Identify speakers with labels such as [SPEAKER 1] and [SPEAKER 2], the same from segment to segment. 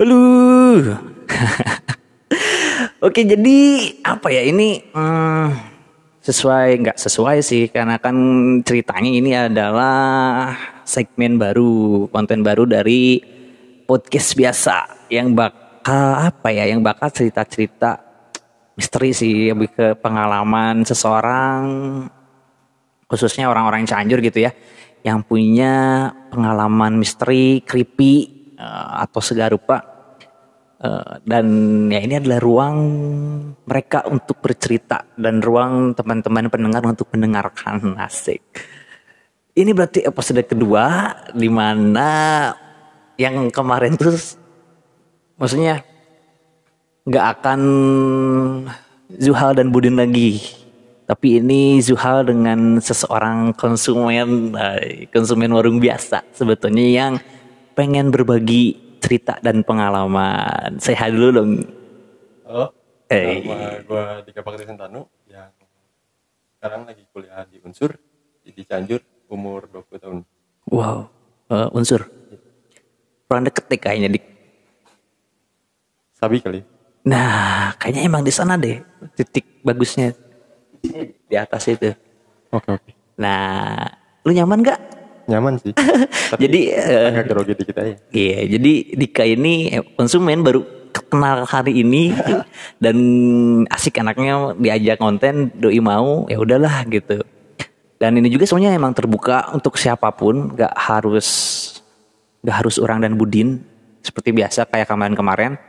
[SPEAKER 1] Halo. Oke, jadi apa ya ini hmm, sesuai nggak sesuai sih karena kan ceritanya ini adalah segmen baru, konten baru dari podcast biasa yang bakal apa ya, yang bakal cerita-cerita misteri sih lebih ke pengalaman seseorang khususnya orang-orang Cianjur gitu ya yang punya pengalaman misteri, creepy uh, atau segarupa uh, dan ya ini adalah ruang mereka untuk bercerita dan ruang teman-teman pendengar untuk mendengarkan asik. Ini berarti episode kedua di mana yang kemarin terus maksudnya nggak akan Zuhal dan Budin lagi tapi ini Zuhal dengan seseorang konsumen konsumen warung biasa sebetulnya yang pengen berbagi cerita dan pengalaman. Sehat dulu dong.
[SPEAKER 2] Halo,
[SPEAKER 1] Hey.
[SPEAKER 2] nama gue Dika Bakti Sentanu yang sekarang lagi kuliah di Unsur di Cianjur umur 20 tahun.
[SPEAKER 1] wow. Eh, unsur. Kurang deket deh kayaknya dik.
[SPEAKER 2] Sabi kali.
[SPEAKER 1] nah kayaknya emang di sana deh titik bagusnya. Di atas itu.
[SPEAKER 2] Oke oke.
[SPEAKER 1] nah lu nyaman gak
[SPEAKER 2] Nyaman sih. Tapi
[SPEAKER 1] Jadi, eh,
[SPEAKER 2] agak grogi dikit aja.
[SPEAKER 1] Iya, jadi Dika ini eh, konsumen baru kenal hari ini dan asik anaknya diajak konten doi mau ya udahlah gitu. Dan ini juga semuanya emang terbuka untuk siapa pun, gak harus gak harus orang dan budin seperti biasa kayak kemarin-kemarin.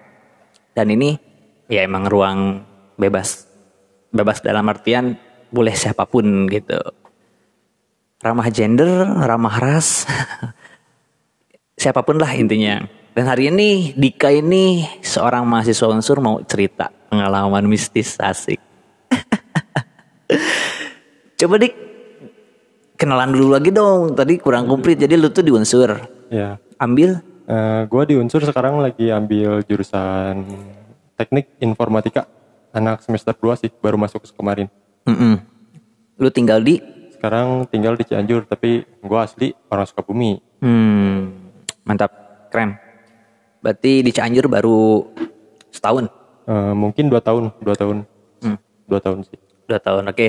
[SPEAKER 1] Dan ini ya emang ruang bebas bebas dalam artian boleh siapa pun gitu. Ramah gender, ramah ras, siapa pun lah intinya. Dan hari ini Dika ini seorang mahasiswa unsur mau cerita pengalaman mistis asik. Coba Dik kenalan dulu lagi dong. Tadi kurang komplit jadi lu tuh di unsur.
[SPEAKER 2] Ya.
[SPEAKER 1] Ambil
[SPEAKER 2] Eh, gue di Unsur sekarang lagi ambil jurusan teknik informatika. Anak semester 2 sih, baru masuk kemarin.
[SPEAKER 1] mm-mm. Lu tinggal di
[SPEAKER 2] Sekarang tinggal di Cianjur, tapi gue asli orang Sukabumi.
[SPEAKER 1] hmm, mantap, keren. Berarti di Cianjur baru setahun.
[SPEAKER 2] Eh, mungkin dua tahun, dua tahun,
[SPEAKER 1] Hmm.
[SPEAKER 2] dua tahun sih.
[SPEAKER 1] Dua tahun, oke.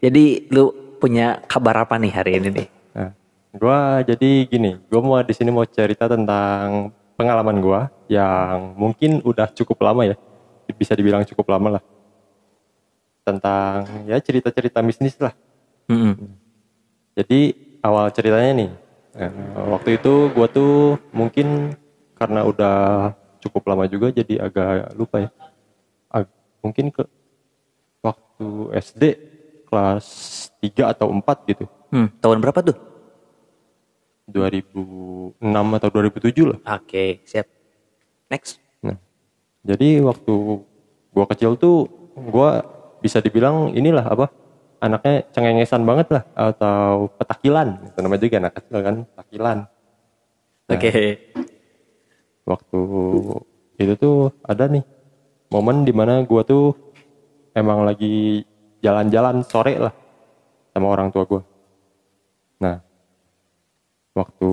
[SPEAKER 1] Jadi lu punya kabar apa nih hari ini nih?
[SPEAKER 2] Nah, gua jadi gini, gua mau di sini mau cerita tentang pengalaman gua yang mungkin udah cukup lama ya, bisa dibilang cukup lama lah. Tentang ya cerita-cerita bisnis lah.
[SPEAKER 1] Mm-mm.
[SPEAKER 2] Jadi awal ceritanya nih, eh, waktu itu gua tuh mungkin karena udah cukup lama juga jadi agak lupa ya. Ag- mungkin ke waktu SD kelas 3 atau 4 gitu.
[SPEAKER 1] Hmm, tahun berapa tuh?
[SPEAKER 2] 2006 atau 2007 lah.
[SPEAKER 1] Oke, siap. Next.
[SPEAKER 2] Nah, jadi waktu gua kecil tuh gua bisa dibilang inilah apa anaknya cengengesan banget lah atau petakilan itu namanya juga anak kecil kan petakilan. Nah,
[SPEAKER 1] Oke.
[SPEAKER 2] Waktu itu tuh ada nih momen di mana gua tuh emang lagi jalan-jalan sore lah sama orang tua gua. Nah, waktu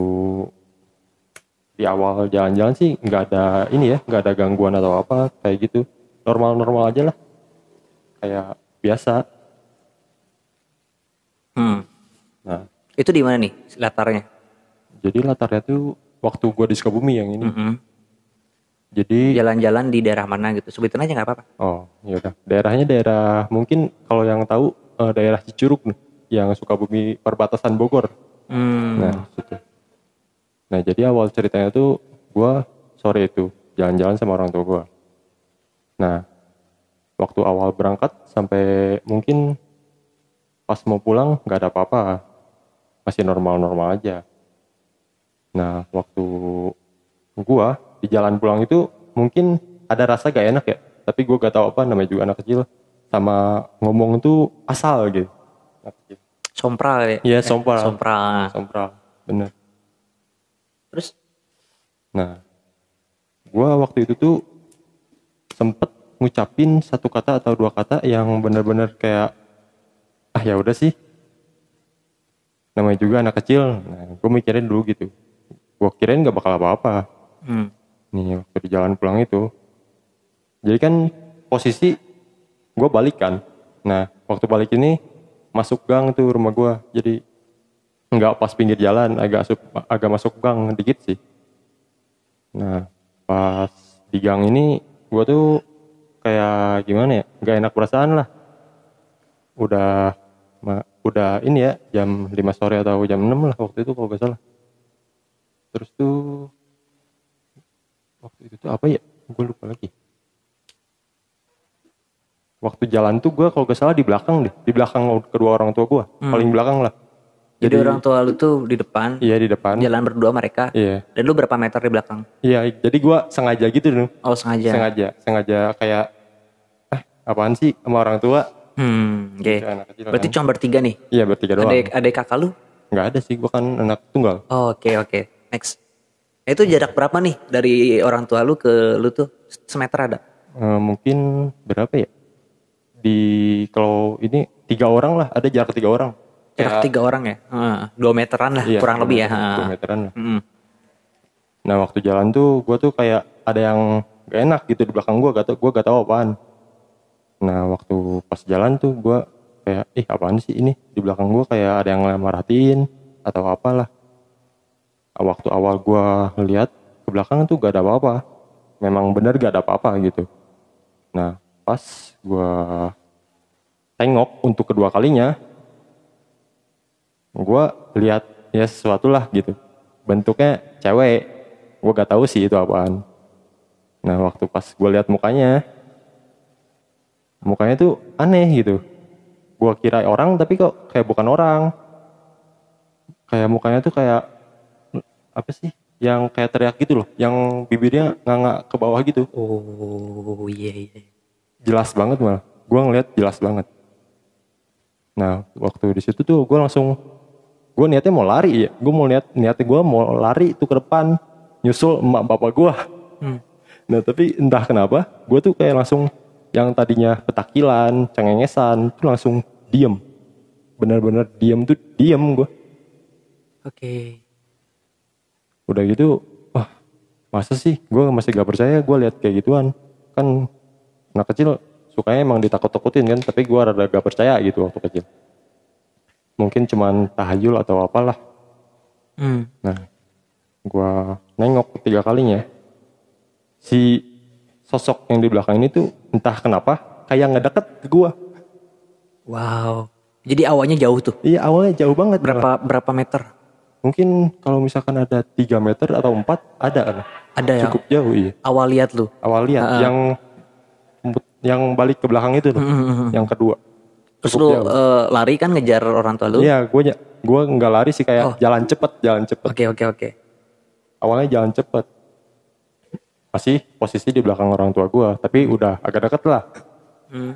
[SPEAKER 2] di awal jalan-jalan sih nggak ada ini ya, nggak ada gangguan atau apa kayak gitu, normal-normal aja lah, kayak biasa.
[SPEAKER 1] Hmm.
[SPEAKER 2] Nah,
[SPEAKER 1] Itu di mana nih latarnya?
[SPEAKER 2] jadi latarnya tuh waktu gua di Sukabumi yang ini.
[SPEAKER 1] Mm-mm.
[SPEAKER 2] Jadi
[SPEAKER 1] Jalan-jalan di daerah mana gitu? Sebutin aja nggak apa-apa.
[SPEAKER 2] Oh, ya udah. Daerahnya daerah mungkin kalau yang tahu eh, daerah Cicurug nih, yang Sukabumi perbatasan Bogor.
[SPEAKER 1] Hmm.
[SPEAKER 2] Nah, situ. Nah, jadi awal ceritanya tuh gua sore itu jalan-jalan sama orang tua gua. Nah, waktu awal berangkat sampai mungkin pas mau pulang nggak ada apa-apa. Masih normal-normal aja. Nah, waktu gua di jalan pulang itu mungkin ada rasa gak enak ya. Tapi gua gak tahu apa namanya juga anak kecil sama ngomong tuh asal gitu. Anak kecil.
[SPEAKER 1] Sompral ya?
[SPEAKER 2] Iya, sompral.
[SPEAKER 1] Sompral.
[SPEAKER 2] Sompral, bener.
[SPEAKER 1] Terus?
[SPEAKER 2] Nah, gua waktu itu tuh sempet ngucapin satu kata atau dua kata yang bener-bener kayak ah ya udah sih. Namanya juga anak kecil. Nah gue mikirin dulu gitu. Gue kirain gak bakal apa-apa.
[SPEAKER 1] Hmm.
[SPEAKER 2] nih waktu di jalan pulang itu. Jadi kan posisi gue balik kan. Nah waktu balik ini masuk gang tuh rumah gue jadi nggak pas pinggir jalan agak asup, agak masuk gang dikit sih. Nah pas di gang ini gue tuh kayak gimana ya? Nggak enak perasaan lah udah ma- udah ini ya jam 5 sore atau jam 6 lah waktu itu kalau gak salah. Terus tuh waktu itu tuh apa ya? Gue lupa lagi. Waktu jalan tuh gue kalau gak salah di belakang deh di belakang kedua orang tua gue paling belakang lah.
[SPEAKER 1] Jadi, orang tua lu tuh di depan,
[SPEAKER 2] iya di depan.
[SPEAKER 1] jalan berdua mereka.
[SPEAKER 2] iya.
[SPEAKER 1] Dan lu berapa meter di belakang?
[SPEAKER 2] iya jadi gue sengaja gitu dong
[SPEAKER 1] Oh sengaja.
[SPEAKER 2] sengaja sengaja kayak eh apaan sih sama orang tua
[SPEAKER 1] Hmm, oke.
[SPEAKER 2] Anak kecil
[SPEAKER 1] Berarti
[SPEAKER 2] kan.
[SPEAKER 1] cuma bertiga nih.
[SPEAKER 2] iya bertiga doang
[SPEAKER 1] Adek, adek kakak lu?
[SPEAKER 2] nggak ada sih gue kan anak tunggal
[SPEAKER 1] Oh, Oke oke. Next. Nah, Itu jarak berapa nih dari orang tua lu ke lu tuh semeter ada?
[SPEAKER 2] Eh, mungkin berapa ya di kalau ini tiga orang lah ada jarak tiga orang
[SPEAKER 1] Jarak tiga orang ya? Heeh, dua meteran lah
[SPEAKER 2] Iya,
[SPEAKER 1] kurang lebih ya.
[SPEAKER 2] dua meteran lah.
[SPEAKER 1] Mm.
[SPEAKER 2] Nah waktu jalan tuh gue tuh kayak ada yang gak enak gitu di belakang gue, gak tau, gue gak tahu apaan. Nah waktu pas jalan tuh gue kayak, ih apaan sih ini? Di belakang gue kayak ada yang merhatiin atau apalah. Ah, Waktu awal gue ngeliat ke belakang tuh gak ada apa-apa. Memang bener gak ada apa-apa gitu. Nah pas gue tengok untuk kedua kalinya, gue lihat ya sesuatu lah gitu bentuknya cewek gue gak tahu sih itu apaan nah waktu pas gue lihat mukanya mukanya tuh aneh gitu. Gue kira orang tapi kok kayak bukan orang. Kayak mukanya tuh kayak apa sih yang kayak teriak gitu loh. Yang bibirnya nganga ke bawah gitu.
[SPEAKER 1] Oh iya iya.
[SPEAKER 2] jelas banget malah. Gue ngeliat jelas banget. Nah waktu di situ tuh gue langsung gue niatnya mau lari ya. Gue mau niat niatnya gue mau lari tuh ke depan nyusul emak bapak gue
[SPEAKER 1] Hmm.
[SPEAKER 2] nah tapi entah kenapa gue tuh kayak langsung yang tadinya petakilan cengengesan tuh langsung diem. Bener-bener diem tuh diem gue
[SPEAKER 1] Oke.
[SPEAKER 2] udah gitu wah masa sih? Gue masih gak percaya gue lihat kayak gituan. Kan anak kecil sukanya emang ditakut-takutin kan tapi gue rada gak percaya gitu waktu kecil. Mungkin cuman tahayul atau apalah.
[SPEAKER 1] Hmm.
[SPEAKER 2] nah gue nengok ketiga kalinya. Si sosok yang di belakang ini tuh entah kenapa kayak ngedeket ke gue
[SPEAKER 1] Wow. Jadi awalnya jauh tuh.
[SPEAKER 2] iya awalnya jauh banget malah.
[SPEAKER 1] Berapa berapa meter?
[SPEAKER 2] mungkin kalau misalkan ada 3 meter atau 4 ada kan
[SPEAKER 1] Ada yang
[SPEAKER 2] cukup jauh iya
[SPEAKER 1] awal lihat lu.
[SPEAKER 2] awal lihat yang yang balik ke belakang itu loh, yang kedua.
[SPEAKER 1] Terus lu
[SPEAKER 2] jauh.
[SPEAKER 1] eh, lari kan ngejar orang tua lu?
[SPEAKER 2] Iya, gue gue nggak lari sih kayak
[SPEAKER 1] Oh.
[SPEAKER 2] jalan cepet, jalan cepet.
[SPEAKER 1] Oke oke oke.
[SPEAKER 2] Awalnya jalan cepet. Masih posisi di belakang orang tua gue, tapi udah agak deket lah.
[SPEAKER 1] Hmm.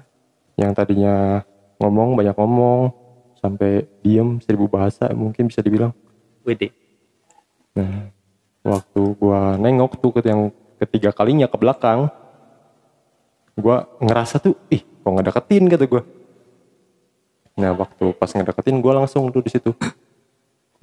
[SPEAKER 2] Yang tadinya ngomong banyak ngomong sampai diem seribu bahasa mungkin bisa dibilang.
[SPEAKER 1] Wede.
[SPEAKER 2] Nah, waktu gua nengok tuh ke yang ketiga kalinya ke belakang, gua ngerasa tuh, ih, kok nggak deketin kata gua. Nah, waktu pas ngedeketin gua langsung tuh di situ.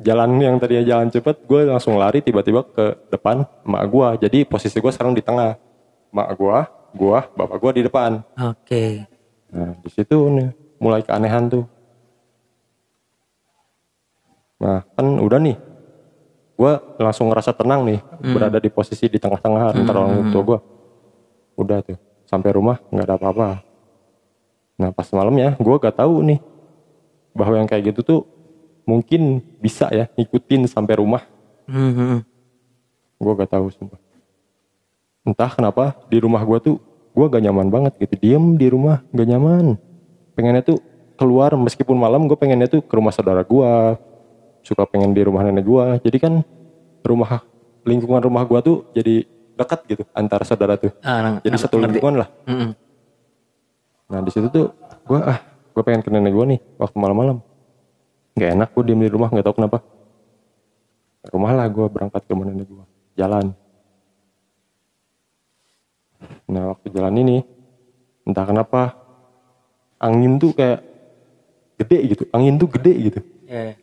[SPEAKER 2] Jalan yang tadinya jalan cepet, gue langsung lari tiba-tiba ke depan emak gua. Jadi posisi gua sekarang di tengah. Emak gua, gua, bapak gua di depan.
[SPEAKER 1] Oke.
[SPEAKER 2] Nah, di situ nih mulai keanehan tuh. Nah, kan udah nih. Gua langsung ngerasa tenang nih, berada di posisi di tengah-tengah antara orang tua gua. Udah tuh, sampai rumah nggak ada apa-apa. Nah, pas malamnya gua gak tahu nih bahwa yang kayak gitu tuh mungkin bisa ya ngikutin sampai rumah.
[SPEAKER 1] Hmm, hmm.
[SPEAKER 2] Gua gak tahu sumpah. Entah kenapa di rumah gua tuh gua gak nyaman banget gitu. Diem di rumah gak nyaman. Pengennya tuh keluar meskipun malam gue pengennya tuh ke rumah saudara gua. Suka pengen di rumah nenek gua. Jadi kan rumah lingkungan rumah gua tuh jadi dekat gitu antara saudara tuh.
[SPEAKER 1] Ah,
[SPEAKER 2] Jadi satu
[SPEAKER 1] ngerti.
[SPEAKER 2] lingkungan lah.
[SPEAKER 1] Hmm, hmm.
[SPEAKER 2] Nah di situ tuh gua ah gue pengen ke nenek gua nih waktu malam-malam. Gak enak gue diem di rumah nggak tahu kenapa. Ke rumah lah gue berangkat ke nenek gua. Jalan. Nah waktu jalan ini entah kenapa angin tuh kayak gede gitu. Angin tuh gede gitu.
[SPEAKER 1] Ya.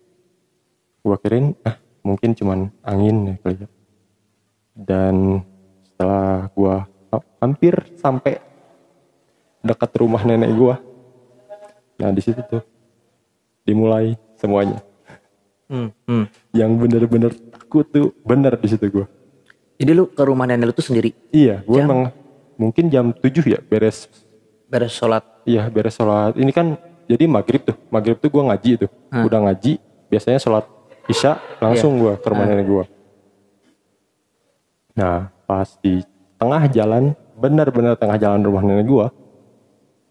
[SPEAKER 2] Gua kirain ah mungkin cuman angin ya kali ya. Dan setelah gua ha- hampir sampai dekat rumah nenek gua nah di situ tuh dimulai semuanya.
[SPEAKER 1] Hmm, hmm.
[SPEAKER 2] yang bener-bener takut tuh bener di situ gua.
[SPEAKER 1] Jadi lu ke rumah nenek lu tuh sendiri?
[SPEAKER 2] Iya
[SPEAKER 1] Jam?
[SPEAKER 2] emang mungkin jam 7 ya beres.
[SPEAKER 1] Beres sholat.
[SPEAKER 2] iya beres sholat. Ini kan jadi maghrib tuh. Maghrib tuh gua ngaji tuh.
[SPEAKER 1] Hmm.
[SPEAKER 2] udah ngaji biasanya sholat isya langsung gua ke rumah nenek gua. Nah pas di tengah jalan benar-benar tengah jalan rumah nenek gua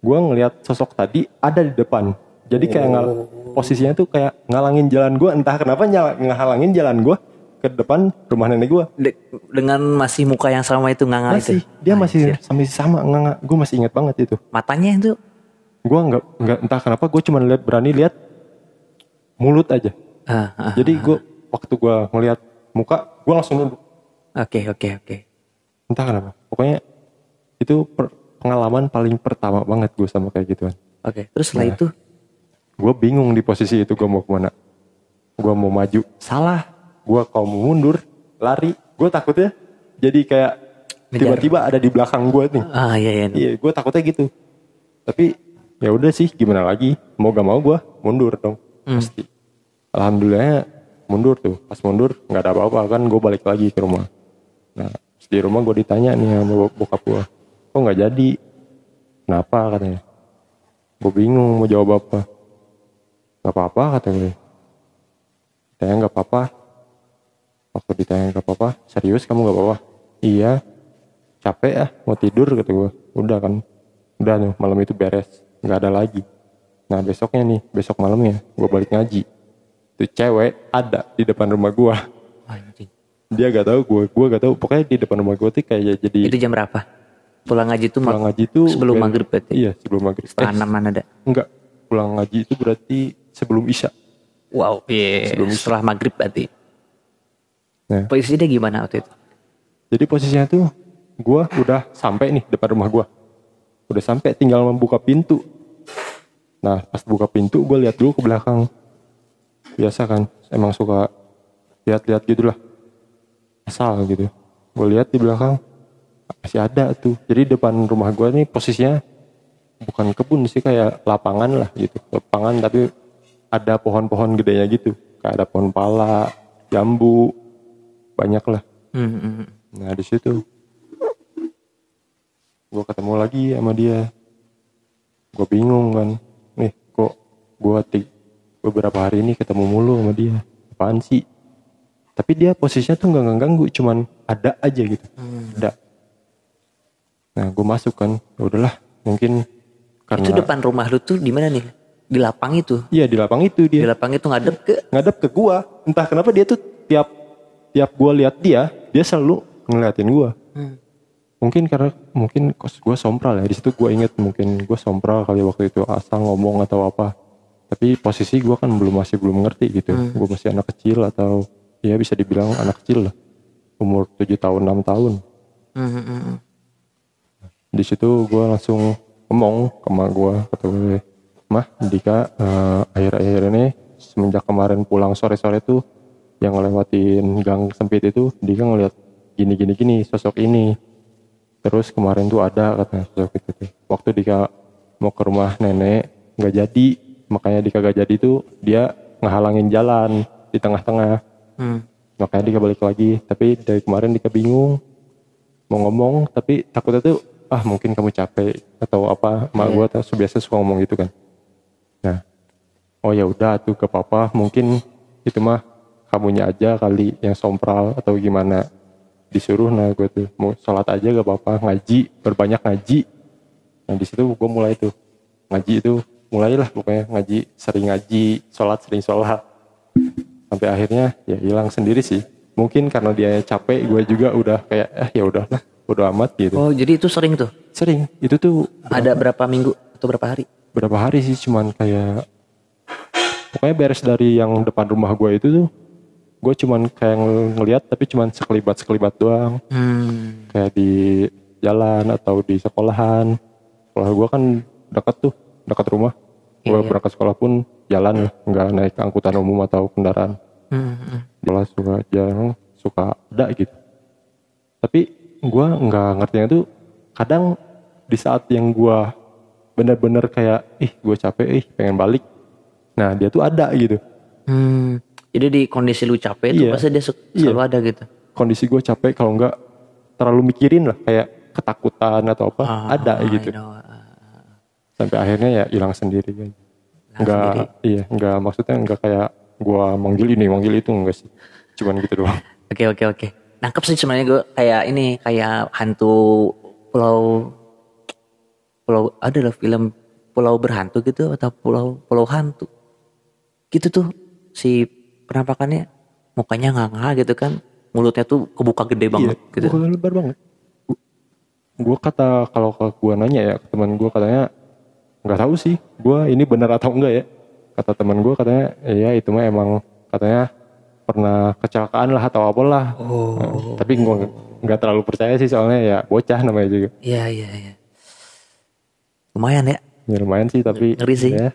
[SPEAKER 2] gua ngelihat sosok tadi ada di depan jadi kayak ngal posisinya tuh kayak ngalangin jalan gua. Entah kenapa nyala, ngehalangin jalan gua ke depan rumah nenek gua.
[SPEAKER 1] De- dengan masih muka yang sama itu nganga
[SPEAKER 2] masih.
[SPEAKER 1] itu.
[SPEAKER 2] dia masih
[SPEAKER 1] Anjir.
[SPEAKER 2] sama sama. Nggak gue masih ingat banget itu.
[SPEAKER 1] Matanya itu?
[SPEAKER 2] Gue nggak nggak entah kenapa gue cuma lihat berani lihat mulut aja.
[SPEAKER 1] Ah, ah.
[SPEAKER 2] jadi gue waktu gue ngelihat muka gue langsung nunduk
[SPEAKER 1] Oke, oke, oke.
[SPEAKER 2] entah kenapa. Pokoknya itu per- pengalaman paling pertama banget gue sama kayak gituan.
[SPEAKER 1] Oke, terus setelah
[SPEAKER 2] Nah.
[SPEAKER 1] itu
[SPEAKER 2] gue bingung di posisi itu gue mau ke mana. Gue mau maju. Salah. Gue kalau mau mundur lari. Gue takutnya jadi kayak tiba-tiba ada di belakang gue nih.
[SPEAKER 1] Ah iya iya.
[SPEAKER 2] iya gue takutnya gitu. Tapi ya udah sih gimana lagi? Mau gak mau gue mundur dong.
[SPEAKER 1] Hmm.
[SPEAKER 2] pasti. Alhamdulillah mundur tuh. Pas mundur nggak ada apa-apa. Kan gue balik lagi ke rumah. Nah di rumah gue ditanya nih sama bok- bokap gue kok nggak jadi? Kenapa? katanya. Gue bingung mau jawab apa nggak apa-apa kata gue ditanya nggak apa-apa. Waktu ditanya nggak apa-apa serius kamu nggak apa-apa? Iya. Capek ya mau tidur kata gue udah kan. Udah nih malam itu beres. Nggak ada lagi. Nah besoknya nih besok malamnya gue balik ngaji. Tuh cewek ada di depan rumah gue
[SPEAKER 1] Anjing.
[SPEAKER 2] dia gak tahu gue gue gak tahu. Pokoknya di depan rumah gue tuh kayak jadi
[SPEAKER 1] Itu jam berapa? Pulang ngaji itu
[SPEAKER 2] pulang ngaji tuh
[SPEAKER 1] sebelum maghrib berarti.
[SPEAKER 2] iya sebelum maghrib.
[SPEAKER 1] Setengah
[SPEAKER 2] Eh,
[SPEAKER 1] enaman ada.
[SPEAKER 2] enggak pulang ngaji itu berarti sebelum isya.
[SPEAKER 1] Wow, iya.
[SPEAKER 2] Sebelum isya.
[SPEAKER 1] Setelah maghrib berarti.
[SPEAKER 2] nah
[SPEAKER 1] Posisinya gimana waktu itu?
[SPEAKER 2] jadi posisinya tuh gue udah sampai nih depan rumah gue udah sampai tinggal membuka pintu. Nah pas buka pintu gue lihat dulu ke belakang. Biasa kan emang suka lihat-lihat gitu lah asal gitu. Gue lihat di belakang masih ada tuh. Jadi depan rumah gue nih posisinya bukan kebun sih kayak lapangan lah gitu. Lapangan tapi ada pohon-pohon gedenya gitu kayak ada pohon pala jambu banyak lah
[SPEAKER 1] Hmm, hmm, hmm.
[SPEAKER 2] Nah di situ gue ketemu lagi sama dia. Gue bingung kan, nih kok gue ti- beberapa hari ini ketemu mulu sama dia. Apaan sih? Tapi dia posisinya tuh nggak ganggu, cuman ada aja gitu. Ada. Nah gue masuk kan, ya udahlah mungkin karena
[SPEAKER 1] Itu depan rumah lu tuh di mana nih? Di lapang itu.
[SPEAKER 2] iya di lapang itu
[SPEAKER 1] Di
[SPEAKER 2] dia
[SPEAKER 1] lapang itu ngadep ke
[SPEAKER 2] ngadep ke gua. Entah kenapa dia tuh tiap tiap gua lihat dia, dia selalu ngeliatin gua.
[SPEAKER 1] Hmm.
[SPEAKER 2] mungkin karena mungkin kos gue sompral ya di situ gue inget mungkin gue sompral kali waktu itu asal ngomong atau apa tapi posisi gue kan belum masih belum ngerti gitu gue masih anak kecil atau ya bisa dibilang anak kecil lah umur 7 tahun 6 tahun
[SPEAKER 1] Hmm, hmm, hmm, hmm.
[SPEAKER 2] di situ gue langsung ngomong ke emak gue kata gue mah Dika eh, akhir-akhir ini semenjak kemarin pulang sore-sore tuh yang ngelewatin gang sempit itu Dika ngeliat gini gini sosok ini. Terus kemarin tuh ada katanya sosok itu tuh. Waktu Dika mau ke rumah nenek nggak jadi. Makanya Dika gak jadi tuh dia ngehalangin jalan di tengah-tengah.
[SPEAKER 1] Hmm.
[SPEAKER 2] makanya Dika balik lagi. Tapi dari kemarin Dika bingung mau ngomong tapi takutnya tuh ah mungkin kamu capek atau apa mak gue tuh biasa suka ngomong gitu kan oh ya udah tuh ke papa. Mungkin itu mah kamunya aja kali yang sompral atau gimana. Disuruh nah gue tuh mau sholat aja gak apa-apa ngaji berbanyak ngaji. Nah di situ gue mulai tuh. Ngaji itu mulailah pokoknya. Ngaji sering ngaji sholat sering sholat. Sampai akhirnya ya hilang sendiri sih. Mungkin karena dia capek gue juga udah kayak eh ya udah lah udah amat gitu.
[SPEAKER 1] Oh, jadi itu sering tuh.
[SPEAKER 2] sering. Itu tuh
[SPEAKER 1] Ada berapa minggu atau berapa hari?
[SPEAKER 2] berapa hari sih cuman kayak pokoknya beres dari yang depan rumah gue itu tuh gue cuman kayak ng- ngeliat tapi cuman sekelibat sekelibat doang
[SPEAKER 1] Hmm.
[SPEAKER 2] kayak di jalan atau di sekolahan sekolah gue kan dekat tuh dekat rumah gue
[SPEAKER 1] Iya, iya.
[SPEAKER 2] berangkat sekolah pun jalan nggak naik angkutan umum atau kendaraan
[SPEAKER 1] Hmm, hmm.
[SPEAKER 2] malah suka jarang suka ada gitu tapi gue nggak ngertinya tuh kadang di saat yang gue bener-bener kayak ih gue capek ih pengen balik nah dia tuh ada gitu
[SPEAKER 1] Hmm. Jadi di kondisi lu capek itu
[SPEAKER 2] Iya.
[SPEAKER 1] pasti dia
[SPEAKER 2] Iya.
[SPEAKER 1] selalu ada gitu.
[SPEAKER 2] kondisi gue capek kalau nggak terlalu mikirin lah kayak ketakutan atau apa
[SPEAKER 1] Ah,
[SPEAKER 2] ada
[SPEAKER 1] I
[SPEAKER 2] gitu
[SPEAKER 1] know, ah.
[SPEAKER 2] sampai akhirnya ya hilang sendiri kan nggak iya nggak maksudnya nggak kayak gue manggil ini manggil itu enggak sih cuman gitu doang
[SPEAKER 1] Oke oke oke. Nangkep sih sebenarnya gue kayak ini kayak hantu pulau pulau ada lah film pulau berhantu gitu atau pulau pulau hantu gitu tuh si penampakannya mukanya nganga gitu kan mulutnya tuh kebuka gede banget
[SPEAKER 2] iya,
[SPEAKER 1] gitu.
[SPEAKER 2] gua lebar banget gue kata kalau ke gue nanya ya ke teman gue katanya nggak tahu sih gue ini benar atau enggak ya kata teman gue katanya iya itu mah emang katanya pernah kecelakaan lah atau apalah
[SPEAKER 1] Oh.
[SPEAKER 2] Nah, tapi gue nggak terlalu percaya sih soalnya ya bocah namanya juga
[SPEAKER 1] Iya iya iya. Lumayan ya.
[SPEAKER 2] ya lumayan sih tapi
[SPEAKER 1] Ngeri sih.
[SPEAKER 2] ya.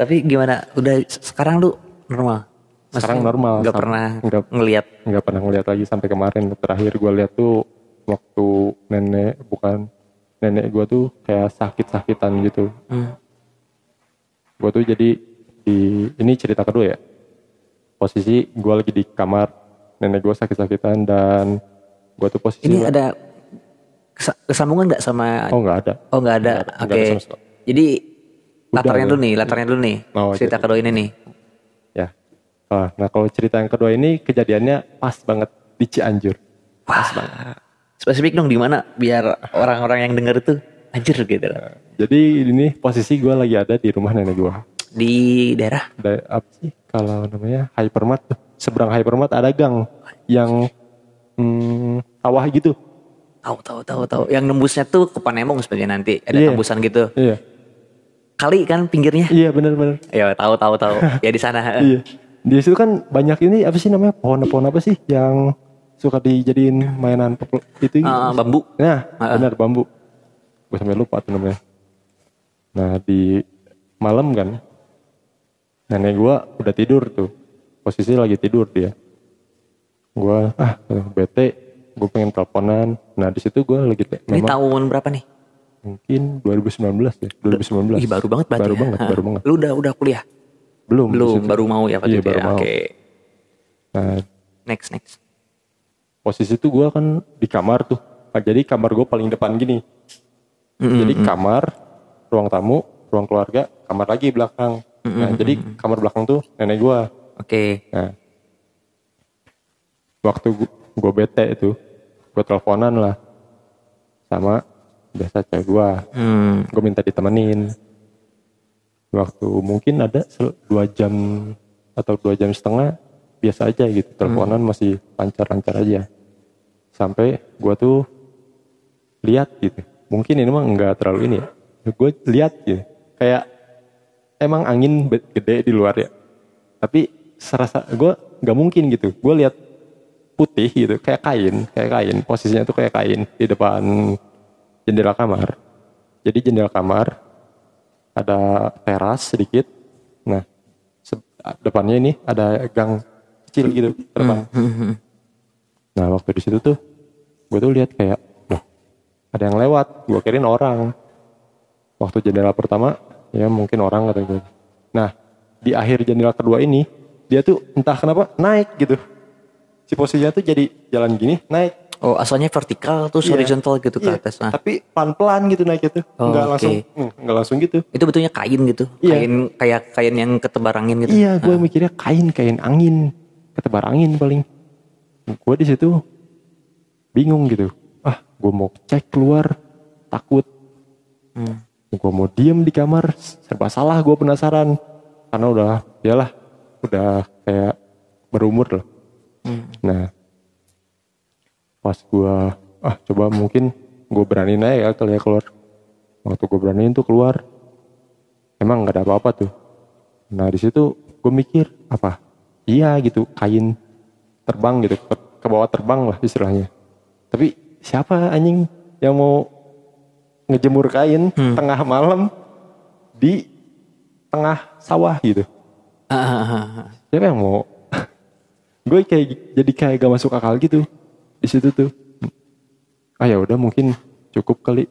[SPEAKER 1] Tapi gimana? Udah sekarang lu normal?
[SPEAKER 2] Sekarang normal,
[SPEAKER 1] Gak
[SPEAKER 2] sama-
[SPEAKER 1] pernah
[SPEAKER 2] nggak-
[SPEAKER 1] ngelihat.
[SPEAKER 2] nggak pernah ngeliat lagi sampai kemarin terakhir gue lihat tuh waktu nenek bukan nenek gue tuh kayak sakit-sakitan gitu
[SPEAKER 1] Hmm.
[SPEAKER 2] gue tuh jadi di ini cerita kedua ya posisi gue lagi di kamar nenek gue sakit-sakitan dan gue tuh posisi
[SPEAKER 1] Ini ada kesa- kesambungan nggak sama?
[SPEAKER 2] oh nggak ada
[SPEAKER 1] Oh nggak ada. Oke.
[SPEAKER 2] sekali.
[SPEAKER 1] Jadi latarnya
[SPEAKER 2] ya.
[SPEAKER 1] dulu nih, latarnya dulu nih.
[SPEAKER 2] Oh,
[SPEAKER 1] cerita
[SPEAKER 2] jadi-
[SPEAKER 1] kedua ini nih.
[SPEAKER 2] ya Ah, nah kalau cerita yang kedua ini kejadiannya pas banget di Cianjur
[SPEAKER 1] Wah. Spesifik dong di mana biar orang-orang yang denger itu anjir gitu.
[SPEAKER 2] jadi ini posisi gue lagi ada di rumah nenek gue
[SPEAKER 1] Di daerah
[SPEAKER 2] da- apa sih kalau namanya hypermart tuh seberang hypermart ada gang yang hmm, sawah gitu
[SPEAKER 1] tahu tahu tahu tahu. Yang nembusnya tuh ke Panemong sebenarnya nanti ada
[SPEAKER 2] Iya.
[SPEAKER 1] tembusan gitu.
[SPEAKER 2] iya
[SPEAKER 1] Kali kan pinggirnya.
[SPEAKER 2] iya bener-bener
[SPEAKER 1] Ya tahu tahu tahu. ya di sana.
[SPEAKER 2] iya di situ kan banyak ini apa sih namanya pohon-pohon apa sih yang suka dijadiin mainan itu
[SPEAKER 1] Ah, bambu.
[SPEAKER 2] nah
[SPEAKER 1] Ah.
[SPEAKER 2] benar bambu gue sampai lupa tuh namanya nah di malam kan nenek gue udah tidur tuh posisi lagi tidur dia gue ah bete gue pengen teleponan nah di situ gue lagi
[SPEAKER 1] Ini
[SPEAKER 2] memang
[SPEAKER 1] tahun berapa nih?
[SPEAKER 2] Mungkin 2019 ya 2019
[SPEAKER 1] Ih baru banget berarti.
[SPEAKER 2] baru
[SPEAKER 1] ya.
[SPEAKER 2] banget baru banget
[SPEAKER 1] Lu udah udah kuliah?
[SPEAKER 2] belum
[SPEAKER 1] Belum, baru mau ya waktu
[SPEAKER 2] Iya,
[SPEAKER 1] itu
[SPEAKER 2] baru
[SPEAKER 1] ya.
[SPEAKER 2] mau.
[SPEAKER 1] Oke.
[SPEAKER 2] nah
[SPEAKER 1] Next next.
[SPEAKER 2] posisi itu gue kan di kamar tuh Nah, jadi kamar gue paling depan gini
[SPEAKER 1] Mm-mm.
[SPEAKER 2] jadi kamar ruang tamu ruang keluarga kamar lagi belakang nah jadi kamar belakang tuh nenek gue
[SPEAKER 1] Oke.
[SPEAKER 2] nah waktu gue bete itu gue teleponan lah sama biasa cewek gue
[SPEAKER 1] Hmm.
[SPEAKER 2] gue minta ditemenin. Waktu mungkin ada dua jam atau dua jam setengah biasa aja gitu. Teleponan masih lancar-lancar aja. Sampai gue tuh lihat gitu. Mungkin ini mah nggak terlalu ini ya. Gue lihat gitu. Kayak emang angin gede di luar ya. Tapi serasa gue nggak mungkin gitu. Gue lihat putih gitu kayak kain kayak kain. Posisinya tuh kayak kain di depan jendela kamar. Jadi jendela kamar ada teras sedikit. Nah depannya ini ada gang kecil gitu ke depan
[SPEAKER 1] Hmm.
[SPEAKER 2] nah waktu di situ tuh gue tuh lihat kayak loh ada yang lewat. Gue kirain orang. Waktu jendela pertama ya mungkin orang kata gue nah di akhir jendela kedua ini dia tuh entah kenapa naik gitu. Si posisinya tuh jadi jalan gini naik
[SPEAKER 1] Oh asalnya vertikal terus
[SPEAKER 2] Iya.
[SPEAKER 1] horizontal gitu ke
[SPEAKER 2] Iya,
[SPEAKER 1] atas. Nah,
[SPEAKER 2] tapi pelan-pelan gitu naik itu
[SPEAKER 1] Oh,
[SPEAKER 2] nggak
[SPEAKER 1] oke.
[SPEAKER 2] langsung hmm, nggak langsung gitu
[SPEAKER 1] itu betulnya kain gitu.
[SPEAKER 2] Iya.
[SPEAKER 1] Kain kayak kain yang ketebar angin gitu.
[SPEAKER 2] Iya, gue mikirnya kain kain angin, ketebar angin paling. Gue di situ bingung gitu. Ah, gue mau cek keluar, takut.
[SPEAKER 1] Hmm.
[SPEAKER 2] Gue mau diem di kamar, serba salah. Gue penasaran karena udah, iyalah, udah kayak berumur loh.
[SPEAKER 1] Hmm.
[SPEAKER 2] Nah, pas gue, ah coba mungkin gue beraniin aja ya kali ya keluar. Waktu gue beraniin tuh keluar, emang nggak ada apa-apa tuh. Nah di situ gue mikir apa? Iya gitu kain terbang gitu ke, ke bawah terbang lah istilahnya. Tapi siapa anjing yang mau ngejemur kain tengah malam di tengah sawah gitu?
[SPEAKER 1] Ah, ah, ah.
[SPEAKER 2] Siapa yang mau? gue kayak jadi kayak gak masuk akal gitu di situ tuh. ah ya udah mungkin cukup kali.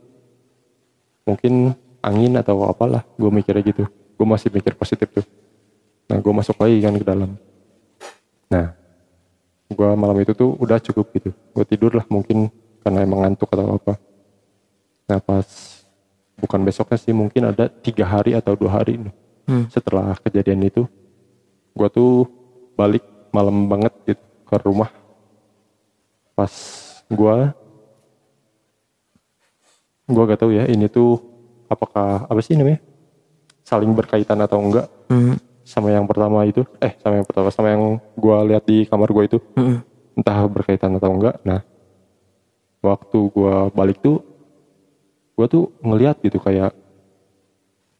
[SPEAKER 2] Mungkin angin atau apalah gue mikirnya gitu. Gue masih mikir positif tuh. Nah gue masuk lagi kan ke dalam. Nah gue malam itu tuh udah cukup gitu. Gue tidur lah mungkin karena emang ngantuk atau apa. Nah pas bukan besoknya sih mungkin ada tiga hari atau dua hari nih.
[SPEAKER 1] Hmm.
[SPEAKER 2] setelah kejadian itu gue tuh balik malam banget gitu ke rumah pas gue gue gak tahu ya ini tuh apakah apa sih namanya? Saling berkaitan atau enggak?
[SPEAKER 1] Hmm.
[SPEAKER 2] sama yang pertama itu eh sama yang pertama sama yang gue lihat di kamar gue itu.
[SPEAKER 1] Hmm.
[SPEAKER 2] entah berkaitan atau enggak. Nah waktu gue balik tuh gue tuh ngeliat gitu kayak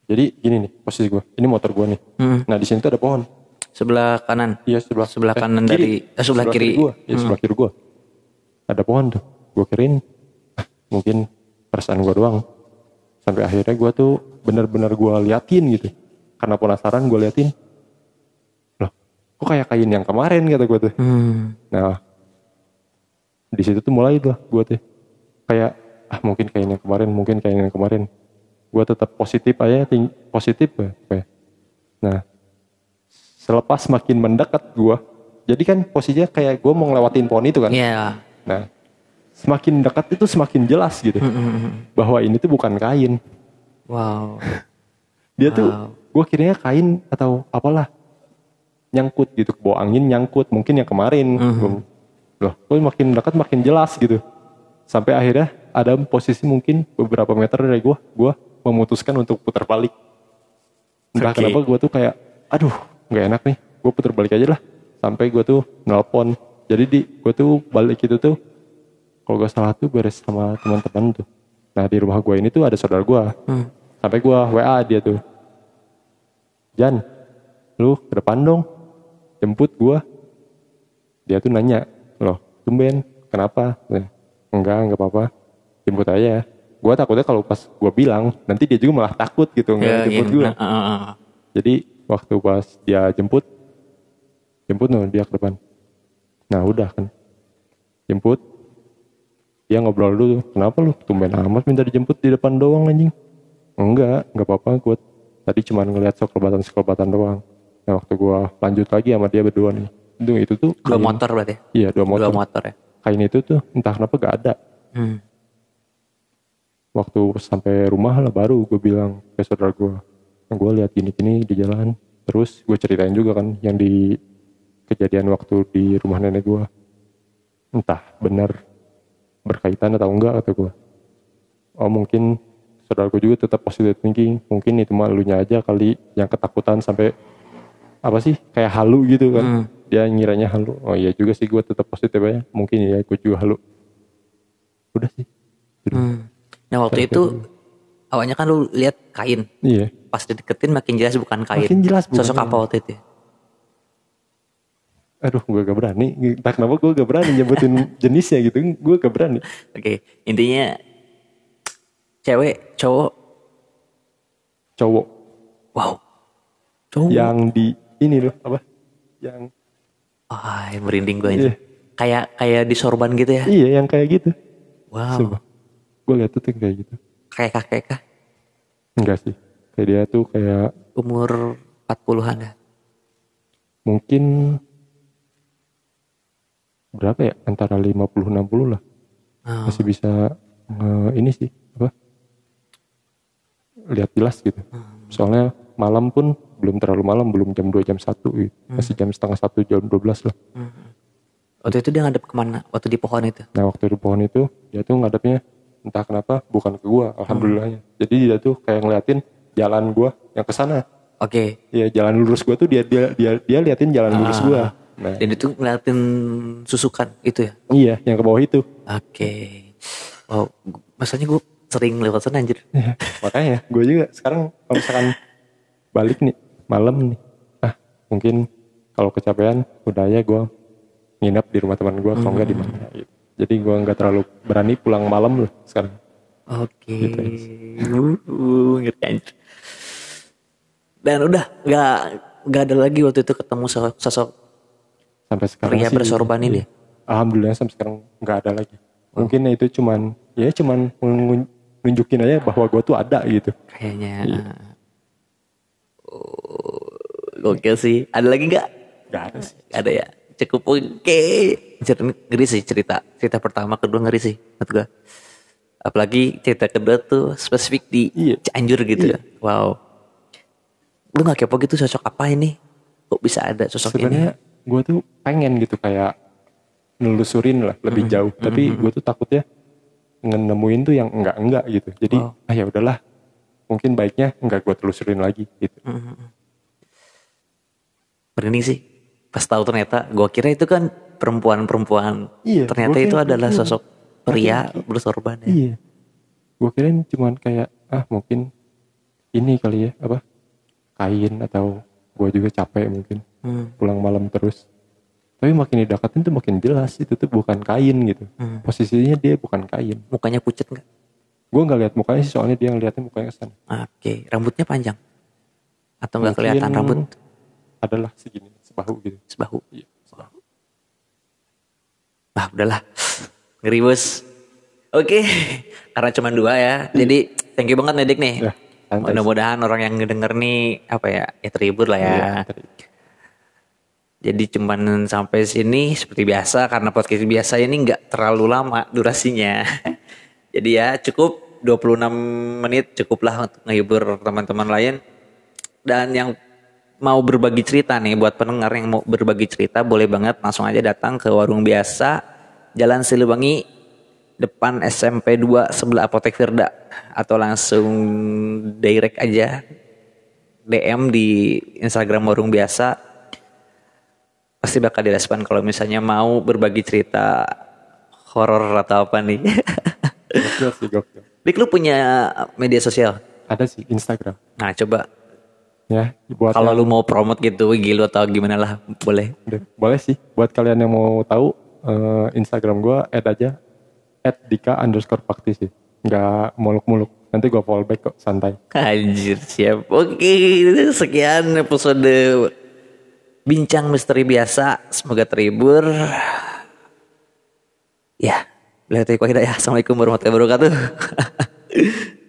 [SPEAKER 2] jadi gini nih posisi gue ini motor gue nih.
[SPEAKER 1] Hmm.
[SPEAKER 2] nah di sini tuh ada pohon.
[SPEAKER 1] Sebelah kanan.
[SPEAKER 2] iya sebelah.
[SPEAKER 1] Sebelah kanan dari- eh, sebelah kiri.
[SPEAKER 2] gue ya sebelah kiri gue ada pohon tuh gue kirain "Ah, mungkin perasaan gue doang sampai akhirnya gue tuh bener-bener gue liatin gitu karena penasaran gue liatin loh kok kayak kain yang kemarin kata gue tuh
[SPEAKER 1] Hmm.
[SPEAKER 2] Nah, di situ tuh mulai tuh gue tuh kayak ah mungkin kayak yang kemarin, mungkin kayak yang kemarin. Gue tetap positif aja, ting positif ya. kayak. Nah, selepas makin mendekat gue, jadi kan posisinya kayak gue mau ngelewatin pohon itu kan.
[SPEAKER 1] Iya.
[SPEAKER 2] Nah, semakin dekat itu semakin jelas gitu
[SPEAKER 1] Hmm.
[SPEAKER 2] bahwa ini tuh bukan kain.
[SPEAKER 1] Wow.
[SPEAKER 2] Dia tuh
[SPEAKER 1] Wow.
[SPEAKER 2] gue kiranya kain atau apalah nyangkut gitu bawa angin nyangkut mungkin yang kemarin Gua- loh kok makin dekat makin jelas gitu sampai akhirnya ada posisi mungkin beberapa meter dari gue gue memutuskan untuk putar balik entah
[SPEAKER 1] Oke.
[SPEAKER 2] kenapa gue tuh kayak aduh nggak enak nih gue putar balik aja lah sampai gue tuh nelpon jadi di gue tuh balik itu tuh kalau gak salah tuh beres sama teman-teman tuh. Nah di rumah gue ini tuh ada saudara gue
[SPEAKER 1] Hmm.
[SPEAKER 2] sampai gua WA dia tuh. Jan lu ke depan dong jemput gua. Dia tuh nanya loh tumben kenapa? Eh, enggak enggak apa-apa jemput aja gua takutnya kalau pas gua bilang nanti dia juga malah takut gitu enggak
[SPEAKER 1] Ya,
[SPEAKER 2] jemput
[SPEAKER 1] iya.
[SPEAKER 2] gua.
[SPEAKER 1] Nah, ah, ah, ah.
[SPEAKER 2] jadi waktu pas dia jemput jemput no dia ke depan nah udah kan jemput dia ngobrol dulu kenapa lu tumben amat minta dijemput di depan doang anjing enggak enggak apa-apa gue tadi cuma ngeliat sekelebatan sekelebatan doang nah waktu gue lanjut lagi sama dia berdua nih itu itu tuh
[SPEAKER 1] Dua
[SPEAKER 2] kain-
[SPEAKER 1] motor berarti. ya?
[SPEAKER 2] iya dua motor
[SPEAKER 1] Dua motor ya.
[SPEAKER 2] kain itu tuh entah kenapa gak ada
[SPEAKER 1] Hmm.
[SPEAKER 2] waktu sampai rumah lah baru gue bilang ke saudara gue gue lihat gini-gini di jalan terus gue ceritain juga kan yang di kejadian waktu di rumah nenek gue entah benar berkaitan atau enggak kata gue oh mungkin saudara gue juga tetap positive thinking mungkin itu mah elunya aja kali yang ketakutan sampai apa sih kayak halu gitu kan
[SPEAKER 1] Hmm.
[SPEAKER 2] dia ngiranya halu oh iya juga sih gue tetap positif aja mungkin ya gue juga halu udah sih Udah.
[SPEAKER 1] Hmm. Nah waktu itu awalnya kan lu lihat kain.
[SPEAKER 2] iya
[SPEAKER 1] Pas dideketin makin jelas bukan kain.
[SPEAKER 2] Makin jelas bukan
[SPEAKER 1] Sosok apa waktu itu?
[SPEAKER 2] Aduh gue gak berani entah kenapa gue gak berani nyebutin jenisnya gitu gue gak berani
[SPEAKER 1] Oke, intinya cewek, cowok,
[SPEAKER 2] cowok
[SPEAKER 1] wow, cowok.
[SPEAKER 2] yang di ini loh apa yang
[SPEAKER 1] Ah, merinding gue ini.
[SPEAKER 2] Iya.
[SPEAKER 1] Kayak kayak di sorban gitu ya.
[SPEAKER 2] iya yang kayak gitu
[SPEAKER 1] Wow.
[SPEAKER 2] Gue liat tuh kayak gitu
[SPEAKER 1] Kayak kakek kah?
[SPEAKER 2] enggak sih kayak dia tuh kayak
[SPEAKER 1] Umur 40-an ya.
[SPEAKER 2] mungkin berapa ya? Antara 50 60 lah.
[SPEAKER 1] Ah.
[SPEAKER 2] masih bisa nge- ini sih apa? Lihat jelas gitu. Soalnya malam pun belum terlalu malam belum jam 2 jam 1 gitu. Masih jam setengah satu jam 12 lah.
[SPEAKER 1] Waktu itu dia ngadep ke mana? Waktu di pohon itu.
[SPEAKER 2] nah waktu di pohon itu dia tuh ngadepnya entah kenapa bukan ke gua alhamdulillahnya. Jadi dia tuh kayak ngeliatin jalan gua yang ke sana.
[SPEAKER 1] Oke.
[SPEAKER 2] ya jalan lurus gua tuh dia dia dia dia liatin jalan lurus gua nah
[SPEAKER 1] Dan itu ngeliatin susukan itu ya.
[SPEAKER 2] iya yang ke bawah itu
[SPEAKER 1] Oke. Wow, gu- maksudnya gue sering lewat sana anjir.
[SPEAKER 2] Iya, makanya gue juga sekarang kalau misalkan balik nih malam nih ah mungkin kalau kecapean udah ya gue nginep di rumah teman gue kalau nggak di mana gitu. jadi gue nggak terlalu berani pulang malam loh sekarang
[SPEAKER 1] Oke.
[SPEAKER 2] Gitu,
[SPEAKER 1] Uh, ngerti anjir. Dan udah nggak nggak ada lagi waktu itu ketemu sosok, sosok
[SPEAKER 2] sampai sekarang
[SPEAKER 1] pria
[SPEAKER 2] sih,
[SPEAKER 1] bersorban ini.
[SPEAKER 2] iya. alhamdulillah sampai sekarang nggak ada lagi Mungkin itu cuman ya cuman nunjukin aja bahwa gue tuh ada gitu.
[SPEAKER 1] Kayaknya. Oh, gokil sih. Ada lagi nggak?
[SPEAKER 2] Gak ada sih.
[SPEAKER 1] Ada ya. Cukup oke. Cerita ngeri sih cerita. Cerita pertama, kedua ngeri sih. Menurut gua. Apalagi cerita kedua tuh spesifik di
[SPEAKER 2] Iya.
[SPEAKER 1] Cianjur gitu ya. Wow. Lu gak kepo gitu sosok apa ini? Kok bisa ada sosok ini?
[SPEAKER 2] Gue tuh pengen gitu kayak nelusurin lah lebih
[SPEAKER 1] Hmm.
[SPEAKER 2] jauh. Tapi gue tuh takutnya nemuin tuh yang enggak enggak gitu. Jadi
[SPEAKER 1] Oh.
[SPEAKER 2] ah ya udahlah. Mungkin baiknya enggak gue telusurin lagi gitu.
[SPEAKER 1] Merinding sih. Pas tahu ternyata, gua kira itu kan perempuan-perempuan.
[SPEAKER 2] Iya,
[SPEAKER 1] Ternyata itu
[SPEAKER 2] kira
[SPEAKER 1] adalah sosok pria bersorban ya.
[SPEAKER 2] Iya. Gue kirain cuman kayak ah mungkin ini kali ya apa kain atau gue juga capek mungkin
[SPEAKER 1] Hmm.
[SPEAKER 2] pulang malam terus. Tapi makin didekatin tuh makin jelas itu tuh bukan kain gitu.
[SPEAKER 1] Hmm.
[SPEAKER 2] Posisinya dia bukan kain.
[SPEAKER 1] Mukanya pucet nggak?
[SPEAKER 2] Gue nggak lihat mukanya sih soalnya dia ngeliatnya mukanya ke sana.
[SPEAKER 1] Oke, rambutnya panjang? Atau nggak kelihatan rambut
[SPEAKER 2] Adalah segini sebahu gitu.
[SPEAKER 1] sebahu?
[SPEAKER 2] Iya. sebahu.
[SPEAKER 1] Ah, udahlah. Ngeri bos. Oke, karena cuma dua ya. Jadi thank you banget Nedik nih.
[SPEAKER 2] Ya.
[SPEAKER 1] Mudah-mudahan orang yang ngedenger nih apa ya, ya terhibur lah ya.
[SPEAKER 2] Iya, tadi.
[SPEAKER 1] Jadi cuman sampai sini seperti biasa karena podcast biasa ini nggak terlalu lama durasinya. Jadi ya cukup 26 menit cukuplah untuk menghibur teman-teman lain. Dan yang mau berbagi cerita nih buat pendengar yang mau berbagi cerita boleh banget langsung aja datang ke warung biasa Jalan Siliwangi depan SMP 2 sebelah Apotek Firda atau langsung direct aja DM di Instagram warung biasa pasti bakal direspon kalau misalnya mau berbagi cerita horor atau apa nih.
[SPEAKER 2] Gokil sih gokil.
[SPEAKER 1] Dik lu punya media sosial?
[SPEAKER 2] Ada sih Instagram.
[SPEAKER 1] Nah coba
[SPEAKER 2] Ya, buat
[SPEAKER 1] kalau
[SPEAKER 2] yang-
[SPEAKER 1] lu mau promote gitu gitu atau gimana lah boleh.
[SPEAKER 2] Boleh sih. Buat kalian yang mau tahu eh, Instagram gue add aja add dika underscore fakti sih. Nggak muluk-muluk. Nanti gue follow back kok santai.
[SPEAKER 1] Anjir siap. Oke sekian episode bincang misteri biasa. Semoga terhibur. Ya, lihat ya. Assalamualaikum warahmatullahi wabarakatuh.